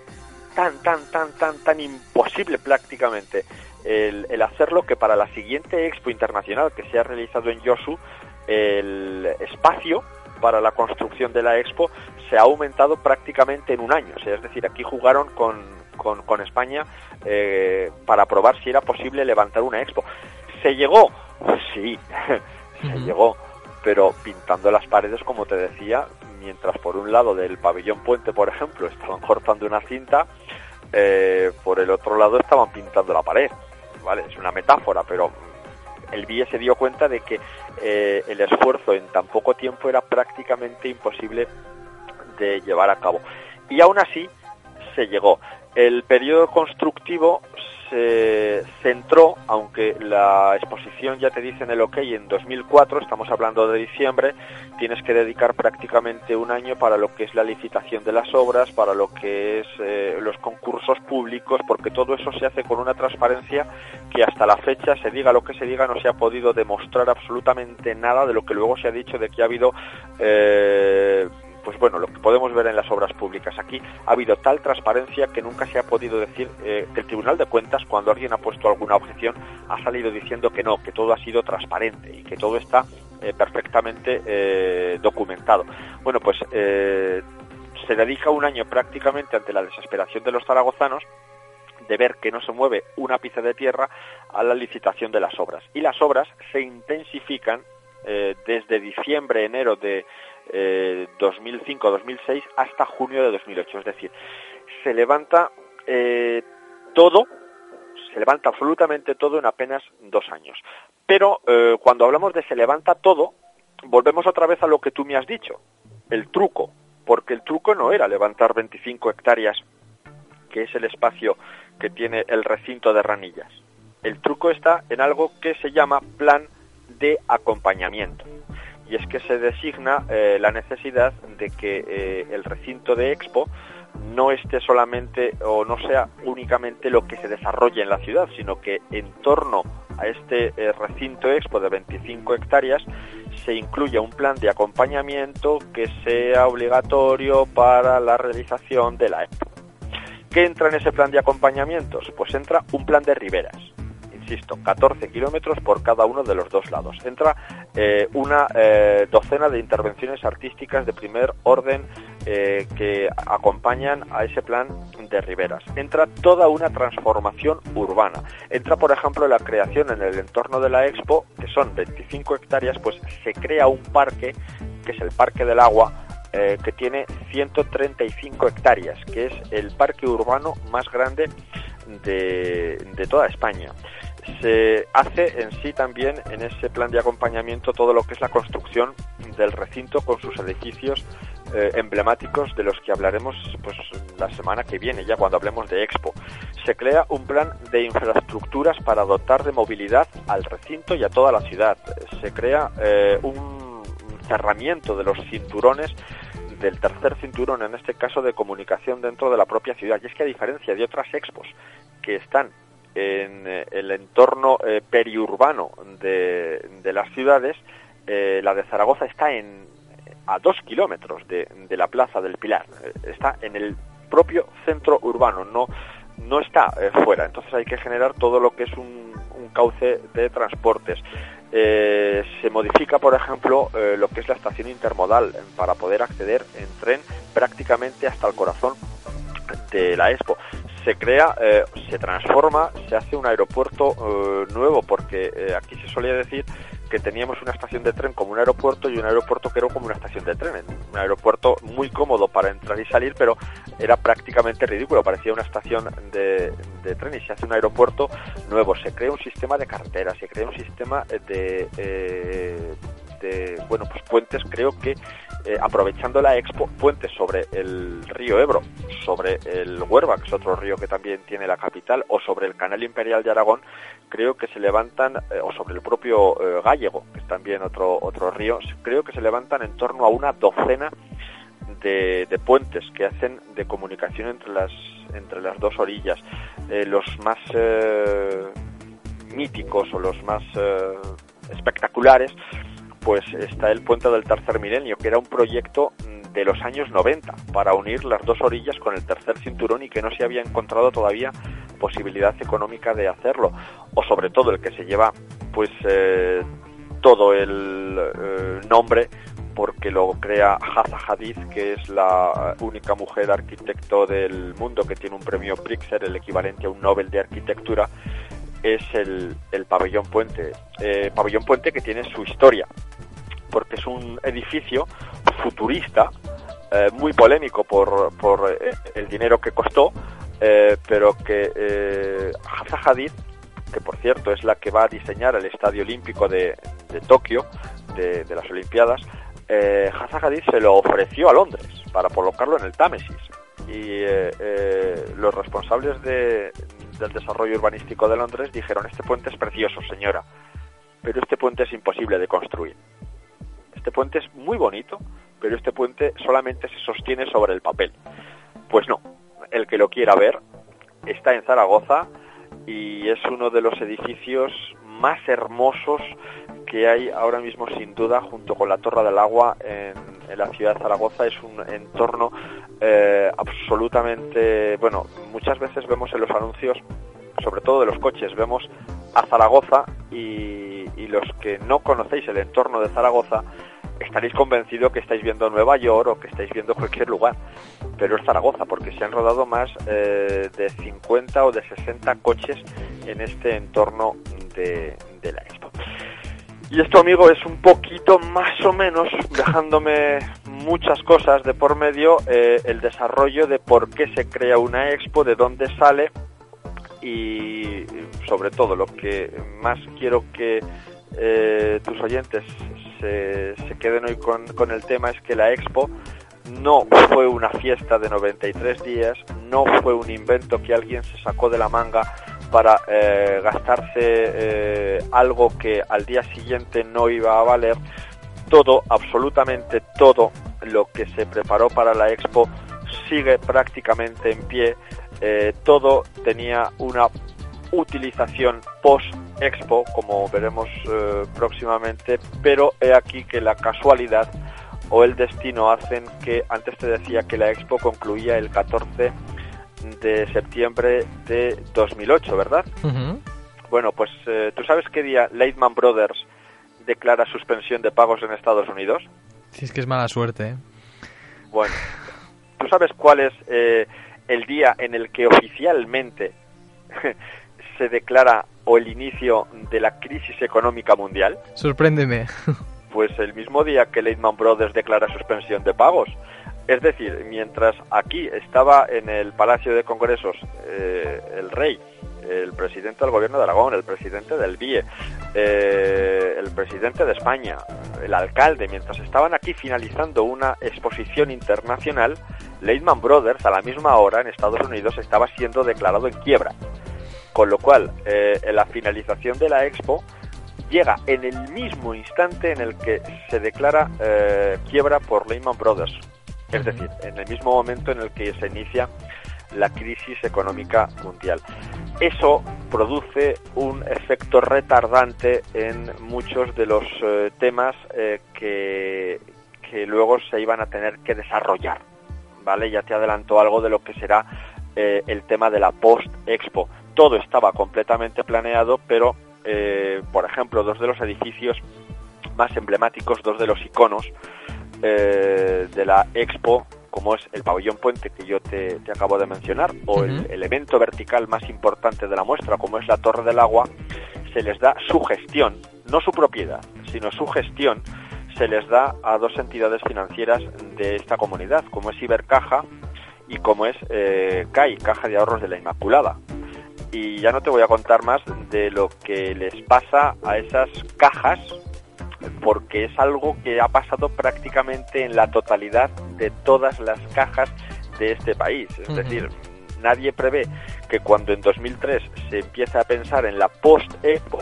tan, tan, tan, tan, tan imposible prácticamente el, el, hacerlo que para la siguiente expo internacional que se ha realizado en Yosu, el espacio para la construcción de la expo se ha aumentado prácticamente en un año. O sea, es decir, aquí jugaron con, con, con España eh, para probar si era posible levantar una expo. ¿Se llegó? Sí, (laughs) se uh -huh. llegó, pero pintando las paredes, como te decía, mientras por un lado del pabellón puente, por ejemplo, estaban cortando una cinta, eh, por el otro lado estaban pintando la pared. ¿Vale? Es una metáfora, pero el BIE se dio cuenta de que eh, el esfuerzo en tan poco tiempo era prácticamente imposible de llevar a cabo. Y aún así se llegó. El periodo constructivo se centró, aunque la exposición ya te dice en el OK en 2004, estamos hablando de diciembre, tienes que dedicar prácticamente un año para lo que es la licitación de las obras, para lo que es eh, los concursos públicos, porque todo eso se hace con una transparencia que hasta la fecha, se diga lo que se diga, no se ha podido demostrar absolutamente nada de lo que luego se ha dicho de que ha habido... Eh, pues bueno, lo que podemos ver en las obras públicas. Aquí ha habido tal transparencia que nunca se ha podido decir eh, que el Tribunal de Cuentas, cuando alguien ha puesto alguna objeción, ha salido diciendo que no, que todo ha sido transparente y que todo está eh, perfectamente eh, documentado. Bueno, pues se dedica un año prácticamente ante la desesperación de los zaragozanos de ver que no se mueve una pizca de tierra a la licitación de las obras. Y las obras se intensifican desde diciembre, enero de eh, 2005-2006 hasta junio de 2008. Es decir, se levanta eh, todo, se levanta absolutamente todo en apenas dos años. Pero eh, cuando hablamos de se levanta todo, volvemos otra vez a lo que tú me has dicho, el truco. porque el truco no era levantar 25 hectáreas, que es el espacio que tiene el recinto de ranillas. El truco está en algo que se llama plan de acompañamiento. Y es que se designa eh, la necesidad de que eh, el recinto de expo no esté solamente o no sea únicamente lo que se desarrolle en la ciudad, sino que en torno a este eh, recinto expo de 25 hectáreas se incluya un plan de acompañamiento que sea obligatorio para la realización de la expo. ¿Qué entra en ese plan de acompañamientos? Pues entra un plan de riberas insisto, 14 kilómetros por cada uno de los dos lados. Entra eh, una eh, docena de intervenciones artísticas de primer orden eh, que acompañan a ese plan de riberas. Entra toda una transformación urbana. Entra, por ejemplo, la creación en el entorno de la Expo, que son 25 hectáreas, pues se crea un parque, que es el Parque del Agua, que tiene 135 hectáreas, que es el parque urbano más grande de, de toda España se hace en sí también en ese plan de acompañamiento todo lo que es la construcción del recinto con sus edificios eh, emblemáticos de los que hablaremos pues la semana que viene ya cuando hablemos de Expo. Se crea un plan de infraestructuras para dotar de movilidad al recinto y a toda la ciudad. Se crea eh, un cerramiento de los cinturones del tercer cinturón, en este caso de comunicación dentro de la propia ciudad. Y es que a diferencia de otras expos que están en eh, el entorno eh, periurbano de, las ciudades, eh, la de Zaragoza está en, a dos kilómetros de, la Plaza del Pilar, está en el propio centro urbano, no, no está fuera, entonces hay que generar todo lo que es un, cauce de transportes. se modifica, por ejemplo, lo que es la estación intermodal para poder acceder en tren prácticamente hasta el corazón de la Expo se crea, eh, se transforma, se hace un aeropuerto eh, nuevo, porque eh, aquí se solía decir que teníamos una estación de tren como un aeropuerto y un aeropuerto que era como una estación de tren. Un aeropuerto muy cómodo para entrar y salir, pero era prácticamente ridículo, parecía una estación de, de tren y se hace un aeropuerto nuevo. Se crea un sistema de carreteras, se crea un sistema de de bueno pues puentes creo que eh, aprovechando la expo puentes sobre el río Ebro sobre el Huerva que es otro río que también tiene la capital o sobre el canal imperial de Aragón creo que se levantan eh, o sobre el propio eh, Gallego que es también otro otro río creo que se levantan en torno a una docena de, de, puentes que hacen de comunicación entre las entre las dos orillas. Los más míticos o los más espectaculares pues está el puente del tercer milenio, que era un proyecto mm, de los años 90 para unir las dos orillas con el tercer cinturón y que no se había encontrado todavía posibilidad económica de hacerlo. O sobre todo el que se lleva pues eh, todo el eh, nombre porque lo crea Haza Hadid, que es la única mujer arquitecto del mundo que tiene un premio Pritzker, el equivalente a un Nobel de Arquitectura, es el, pabellón puente. Eh, pabellón puente que tiene su historia, porque es un edificio futurista, eh, muy polémico por, eh, el dinero que costó, pero que eh, Hadid, que por cierto es la que va a diseñar el Estadio Olímpico de, Tokio, de, las Olimpiadas, eh, Hadid se lo ofreció a Londres para colocarlo en el Támesis. Y los responsables de, del desarrollo urbanístico de Londres dijeron, este puente es precioso, señora, pero este puente es imposible de construir. Este puente es muy bonito, pero este puente solamente se sostiene sobre el papel. Pues no, el que lo quiera ver está en Zaragoza y es uno de los edificios más hermosos que hay ahora mismo sin duda junto con la Torre del Agua en, la ciudad de Zaragoza es un entorno eh, absolutamente bueno muchas veces vemos en los anuncios sobre todo de los coches vemos a Zaragoza y, y los que no conocéis el entorno de Zaragoza estaréis convencidos que estáis viendo Nueva York o que estáis viendo cualquier lugar, pero es Zaragoza, porque se han rodado más eh, de 50 o de 60 coches en este entorno de, la Expo. Y esto, amigo, es un poquito más o menos, dejándome muchas cosas de por medio, eh, el desarrollo de por qué se crea una expo, de dónde sale y sobre todo lo que más quiero que eh, tus oyentes se, queden hoy con, el tema es que la expo no fue una fiesta de 93 días, no fue un invento que alguien se sacó de la manga para eh, gastarse eh, algo que al día siguiente no iba a valer. Todo, absolutamente todo lo que se preparó para la expo sigue prácticamente en pie. Todo tenía una utilización post-expo, como veremos próximamente, pero he aquí que la casualidad o el destino hacen que, antes te decía que la expo concluía el 14 de septiembre de 2008, ¿verdad? Bueno, pues eh, ¿tú sabes qué día Lehman Brothers declara suspensión de pagos en Estados Unidos? Sí, es que es mala suerte. ¿eh? Bueno, ¿tú sabes cuál es eh, el día en el que oficialmente se declara o el inicio de la crisis económica mundial? Sorpréndeme. Pues el mismo día que Lehman Brothers declara suspensión de pagos. Es decir, mientras aquí estaba en el Palacio de Congresos eh, el rey, el presidente del gobierno de Aragón, el presidente del BIE, eh, el presidente de España, el alcalde, mientras estaban aquí finalizando una exposición internacional, Lehman Brothers a la misma hora en Estados Unidos estaba siendo declarado en quiebra. Con lo cual, eh, la finalización de la expo llega en el mismo instante en el que se declara quiebra por Lehman Brothers es decir, en el mismo momento en el que se inicia la crisis económica mundial. Eso produce un efecto retardante en muchos de los eh, temas eh, que, que, luego se iban a tener que desarrollar. ¿Vale? Ya te adelanto algo de lo que será eh, el tema de la post-expo. Todo estaba completamente planeado, pero, por ejemplo, dos de los edificios más emblemáticos, dos de los iconos, eh, de la expo como es el pabellón puente que yo te, acabo de mencionar, o el elemento vertical más importante de la muestra, como es la Torre del Agua, se les da su gestión, no su propiedad, sino su gestión, se les da a dos entidades financieras de esta comunidad, como es Ibercaja y como es eh, CAI, Caja de Ahorros de la Inmaculada. Y ya no te voy a contar más de lo que les pasa a esas cajas porque es algo que ha pasado prácticamente en la totalidad de todas las cajas de este país. Es decir, nadie prevé que cuando en 2003 se empiece a pensar en la post-EPO,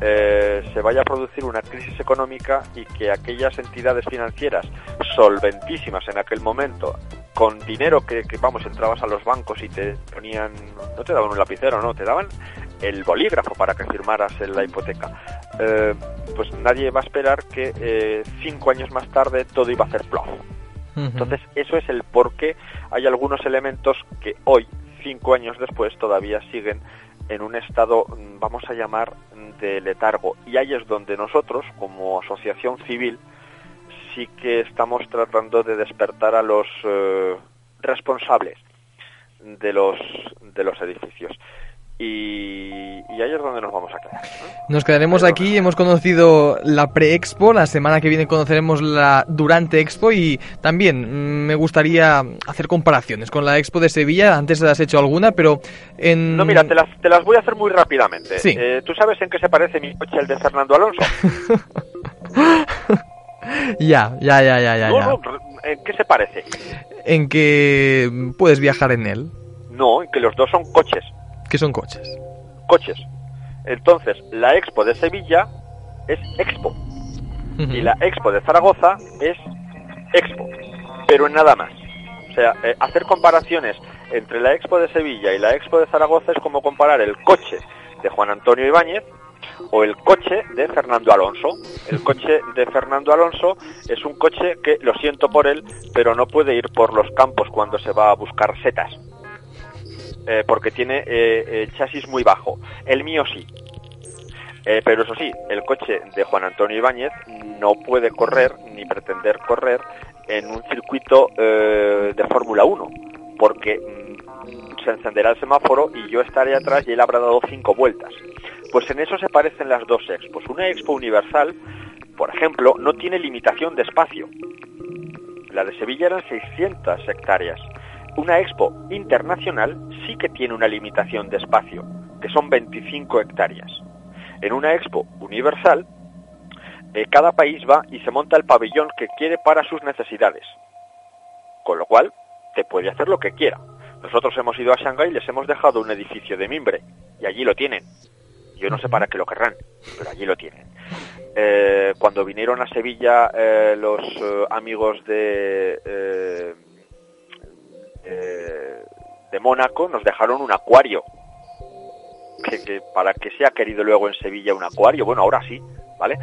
eh, se vaya a producir una crisis económica y que aquellas entidades financieras solventísimas en aquel momento, con dinero que, que, vamos, entrabas a los bancos y te ponían, no te daban un lapicero, no, te daban el bolígrafo para que firmaras en la hipoteca. Eh, pues nadie va a esperar que eh, cinco años más tarde todo iba a hacer plof. Entonces, eso es el por qué hay algunos elementos que hoy, cinco años después, todavía siguen en un estado, vamos a llamar, de letargo. Y ahí es donde nosotros, como asociación civil, sí que estamos tratando de despertar a los eh, responsables de los, de los edificios y, ahí es donde nos vamos a quedar. Nos quedaremos aquí, hemos conocido la pre-expo, la semana que viene conoceremos la durante expo y también mm, me gustaría hacer comparaciones con la expo de Sevilla, antes has hecho alguna, pero en... No, mira, te las, te las voy a hacer muy rápidamente. Eh, ¿Tú sabes en qué se parece mi coche al de Fernando Alonso? (laughs) (laughs) ya, ya, ya, ya, ya. ¿En qué se parece? En que puedes viajar en él. No, en que los dos son coches. ¿Qué son coches? Coches. Entonces, la Expo de Sevilla es Expo. Y la Expo de Zaragoza es Expo. Pero en nada más. O sea, eh, hacer comparaciones entre la Expo de Sevilla y la Expo de Zaragoza es como comparar el coche de Juan Antonio Ibáñez o el coche de Fernando Alonso. El coche de Fernando Alonso es un coche que, lo siento por él, pero no puede ir por los campos cuando se va a buscar setas. Eh, porque tiene eh, el chasis muy bajo. El mío sí. Eh, pero eso sí, el coche de Juan Antonio Ibáñez no puede correr ni pretender correr en un circuito de Fórmula 1, porque mm, se encenderá el semáforo y yo estaré atrás y él habrá dado cinco vueltas. Pues en eso se parecen las dos expos. Una expo universal, por ejemplo, no tiene limitación de espacio. La de Sevilla eran 600 hectáreas una expo internacional sí que tiene una limitación de espacio, que son 25 hectáreas. En una expo universal, eh, cada país va y se monta el pabellón que quiere para sus necesidades. con lo cual te puede hacer lo que quiera. Nosotros hemos ido a Shanghái y les hemos dejado un edificio de mimbre y allí lo tienen. Yo no sé para qué lo querrán, pero allí lo tienen. Eh, cuando vinieron a Sevilla eh, los eh, amigos de de Mónaco nos dejaron un acuario. Que, que para que se ha querido luego en Sevilla un acuario. Bueno ahora sí vale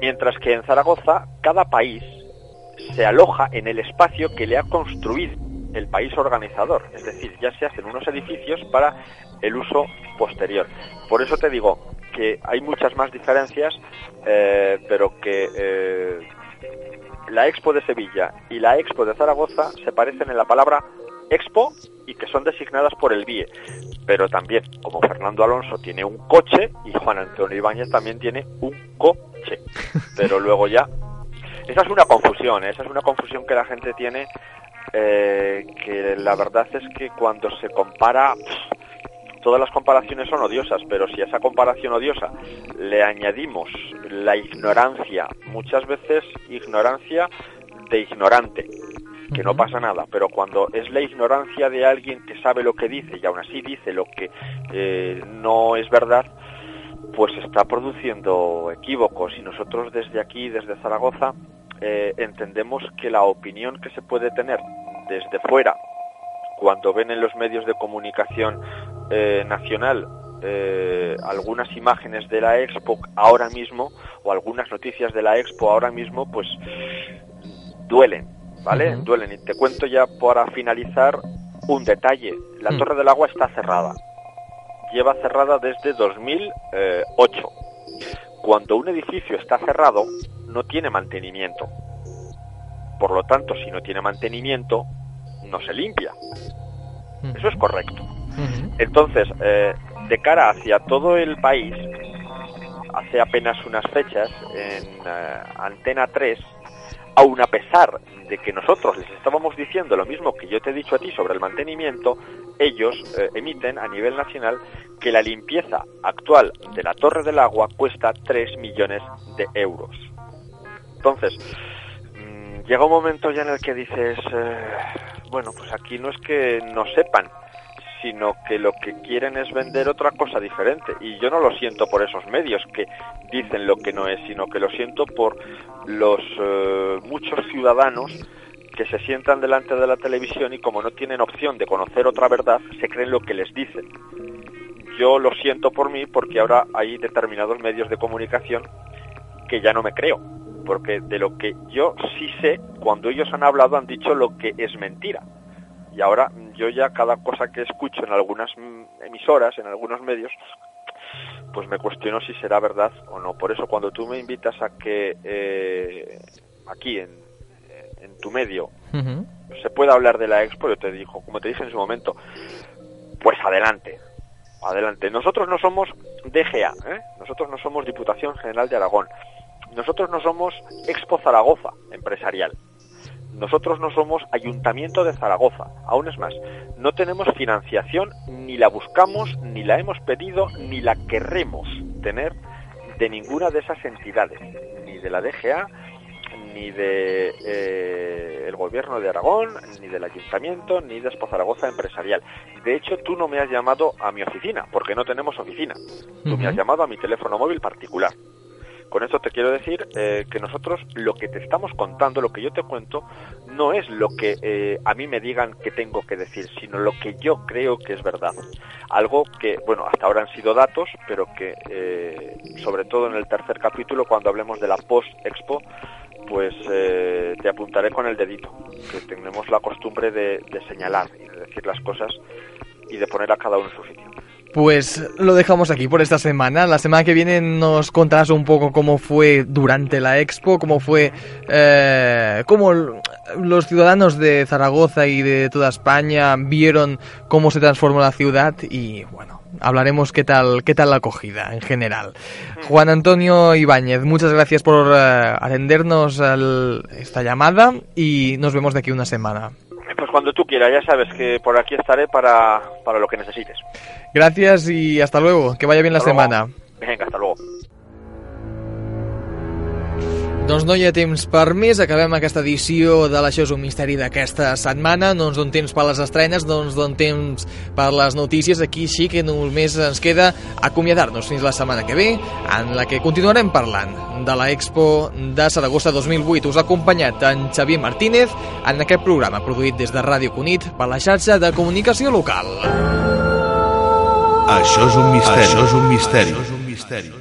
mientras que en Zaragoza cada país se aloja en el espacio que le ha construido el país organizador. Es decir ya se hacen unos edificios para el uso posterior por eso te digo que hay muchas más diferencias eh, pero que eh, la Expo de Sevilla y la Expo de Zaragoza se parecen en la palabra Expo y que son designadas por el BIE. Pero también, como Fernando Alonso tiene un coche y Juan Antonio Ibáñez también tiene un coche. Pero luego ya... Esa es una confusión, ¿eh? esa es una confusión que la gente tiene, eh, que la verdad es que cuando se compara... Todas las comparaciones son odiosas, pero si a esa comparación odiosa le añadimos la ignorancia, muchas veces ignorancia de ignorante, que no pasa nada, pero cuando es la ignorancia de alguien que sabe lo que dice y aún así dice lo que eh, no es verdad, pues está produciendo equívocos. Y nosotros desde aquí, desde Zaragoza, eh, entendemos que la opinión que se puede tener desde fuera, cuando ven en los medios de comunicación eh, nacional eh, algunas imágenes de la Expo ahora mismo o algunas noticias de la Expo ahora mismo, pues duelen, ¿vale? Duelen. Y te cuento ya para finalizar un detalle. La Mm. Torre del Agua está cerrada. Lleva cerrada desde 2008. Cuando un edificio está cerrado, no tiene mantenimiento. Por lo tanto, si no tiene mantenimiento, no se limpia. Eso es correcto. Entonces, eh, de cara hacia todo el país, hace apenas unas fechas, en eh, Antena 3, aun a pesar de que nosotros les estábamos diciendo lo mismo que yo te he dicho a ti sobre el mantenimiento, ellos eh, emiten a nivel nacional que la limpieza actual de la Torre del Agua cuesta 3 millones de euros. Entonces, mm, llega un momento ya en el que dices, bueno, pues aquí no es que no sepan, sino que lo que quieren es vender otra cosa diferente. Y yo no lo siento por esos medios que dicen lo que no es, sino que lo siento por los eh, muchos ciudadanos que se sientan delante de la televisión y como no tienen opción de conocer otra verdad, se creen lo que les dicen. Yo lo siento por mí porque ahora hay determinados medios de comunicación que ya no me creo, porque de lo que yo sí sé, cuando ellos han hablado han dicho lo que es mentira. Y ahora yo ya cada cosa que escucho en algunas mm, emisoras, en algunos medios, pues me cuestiono si será verdad o no. Por eso cuando tú me invitas a que eh, aquí en, en tu medio se pueda hablar de la expo, yo te digo, como te dije en su momento, pues adelante, adelante. Nosotros no somos DGA, ¿eh? nosotros no somos Diputación General de Aragón, nosotros no somos Expo Zaragoza empresarial, nosotros no somos Ayuntamiento de Zaragoza, aún es más, no tenemos financiación, ni la buscamos, ni la hemos pedido, ni la querremos tener de ninguna de esas entidades, ni de la DGA, ni de eh, el gobierno de Aragón, ni del ayuntamiento, ni de Expo Zaragoza empresarial. De hecho, tú no me has llamado a mi oficina, porque no tenemos oficina. Tú me has llamado a mi teléfono móvil particular. Con esto te quiero decir eh, que nosotros lo que te estamos contando, lo que yo te cuento, no es lo que eh, a mí me digan que tengo que decir, sino lo que yo creo que es verdad. Algo que, bueno, hasta ahora han sido datos, pero que eh, sobre todo en el tercer capítulo, cuando hablemos de la post-expo, pues eh, te apuntaré con el dedito, que tenemos la costumbre de, señalar y de decir las cosas y de poner a cada uno en su sitio. Pues lo dejamos aquí por esta semana. La semana que viene nos contarás un poco cómo fue durante la expo, cómo fue, eh, cómo los ciudadanos de Zaragoza y de toda España vieron cómo se transformó la ciudad y bueno, hablaremos qué tal, qué tal la acogida en general. Juan Antonio Ibáñez, muchas gracias por eh, atendernos a esta llamada y nos vemos de aquí una semana. Pues cuando tú quieras, ya sabes que por aquí estaré para, para lo que necesites. Gracias y hasta luego. Que vaya bien la Hasta luego. semana. Venga, hasta luego. Doncs no hi ha temps per més, acabem aquesta edició de l'Això és un misteri d'aquesta setmana, no ens donem temps per les estrenes, no ens donem temps per les notícies, aquí sí que només ens queda acomiadar-nos fins la setmana que ve, en la que continuarem parlant de la Expo de Saragossa 2008. Us ha acompanyat en Xavier Martínez en aquest programa produït des de Ràdio Cunit per la xarxa de comunicació local. Això és un misteri. Això és un misteri. Això és un misteri.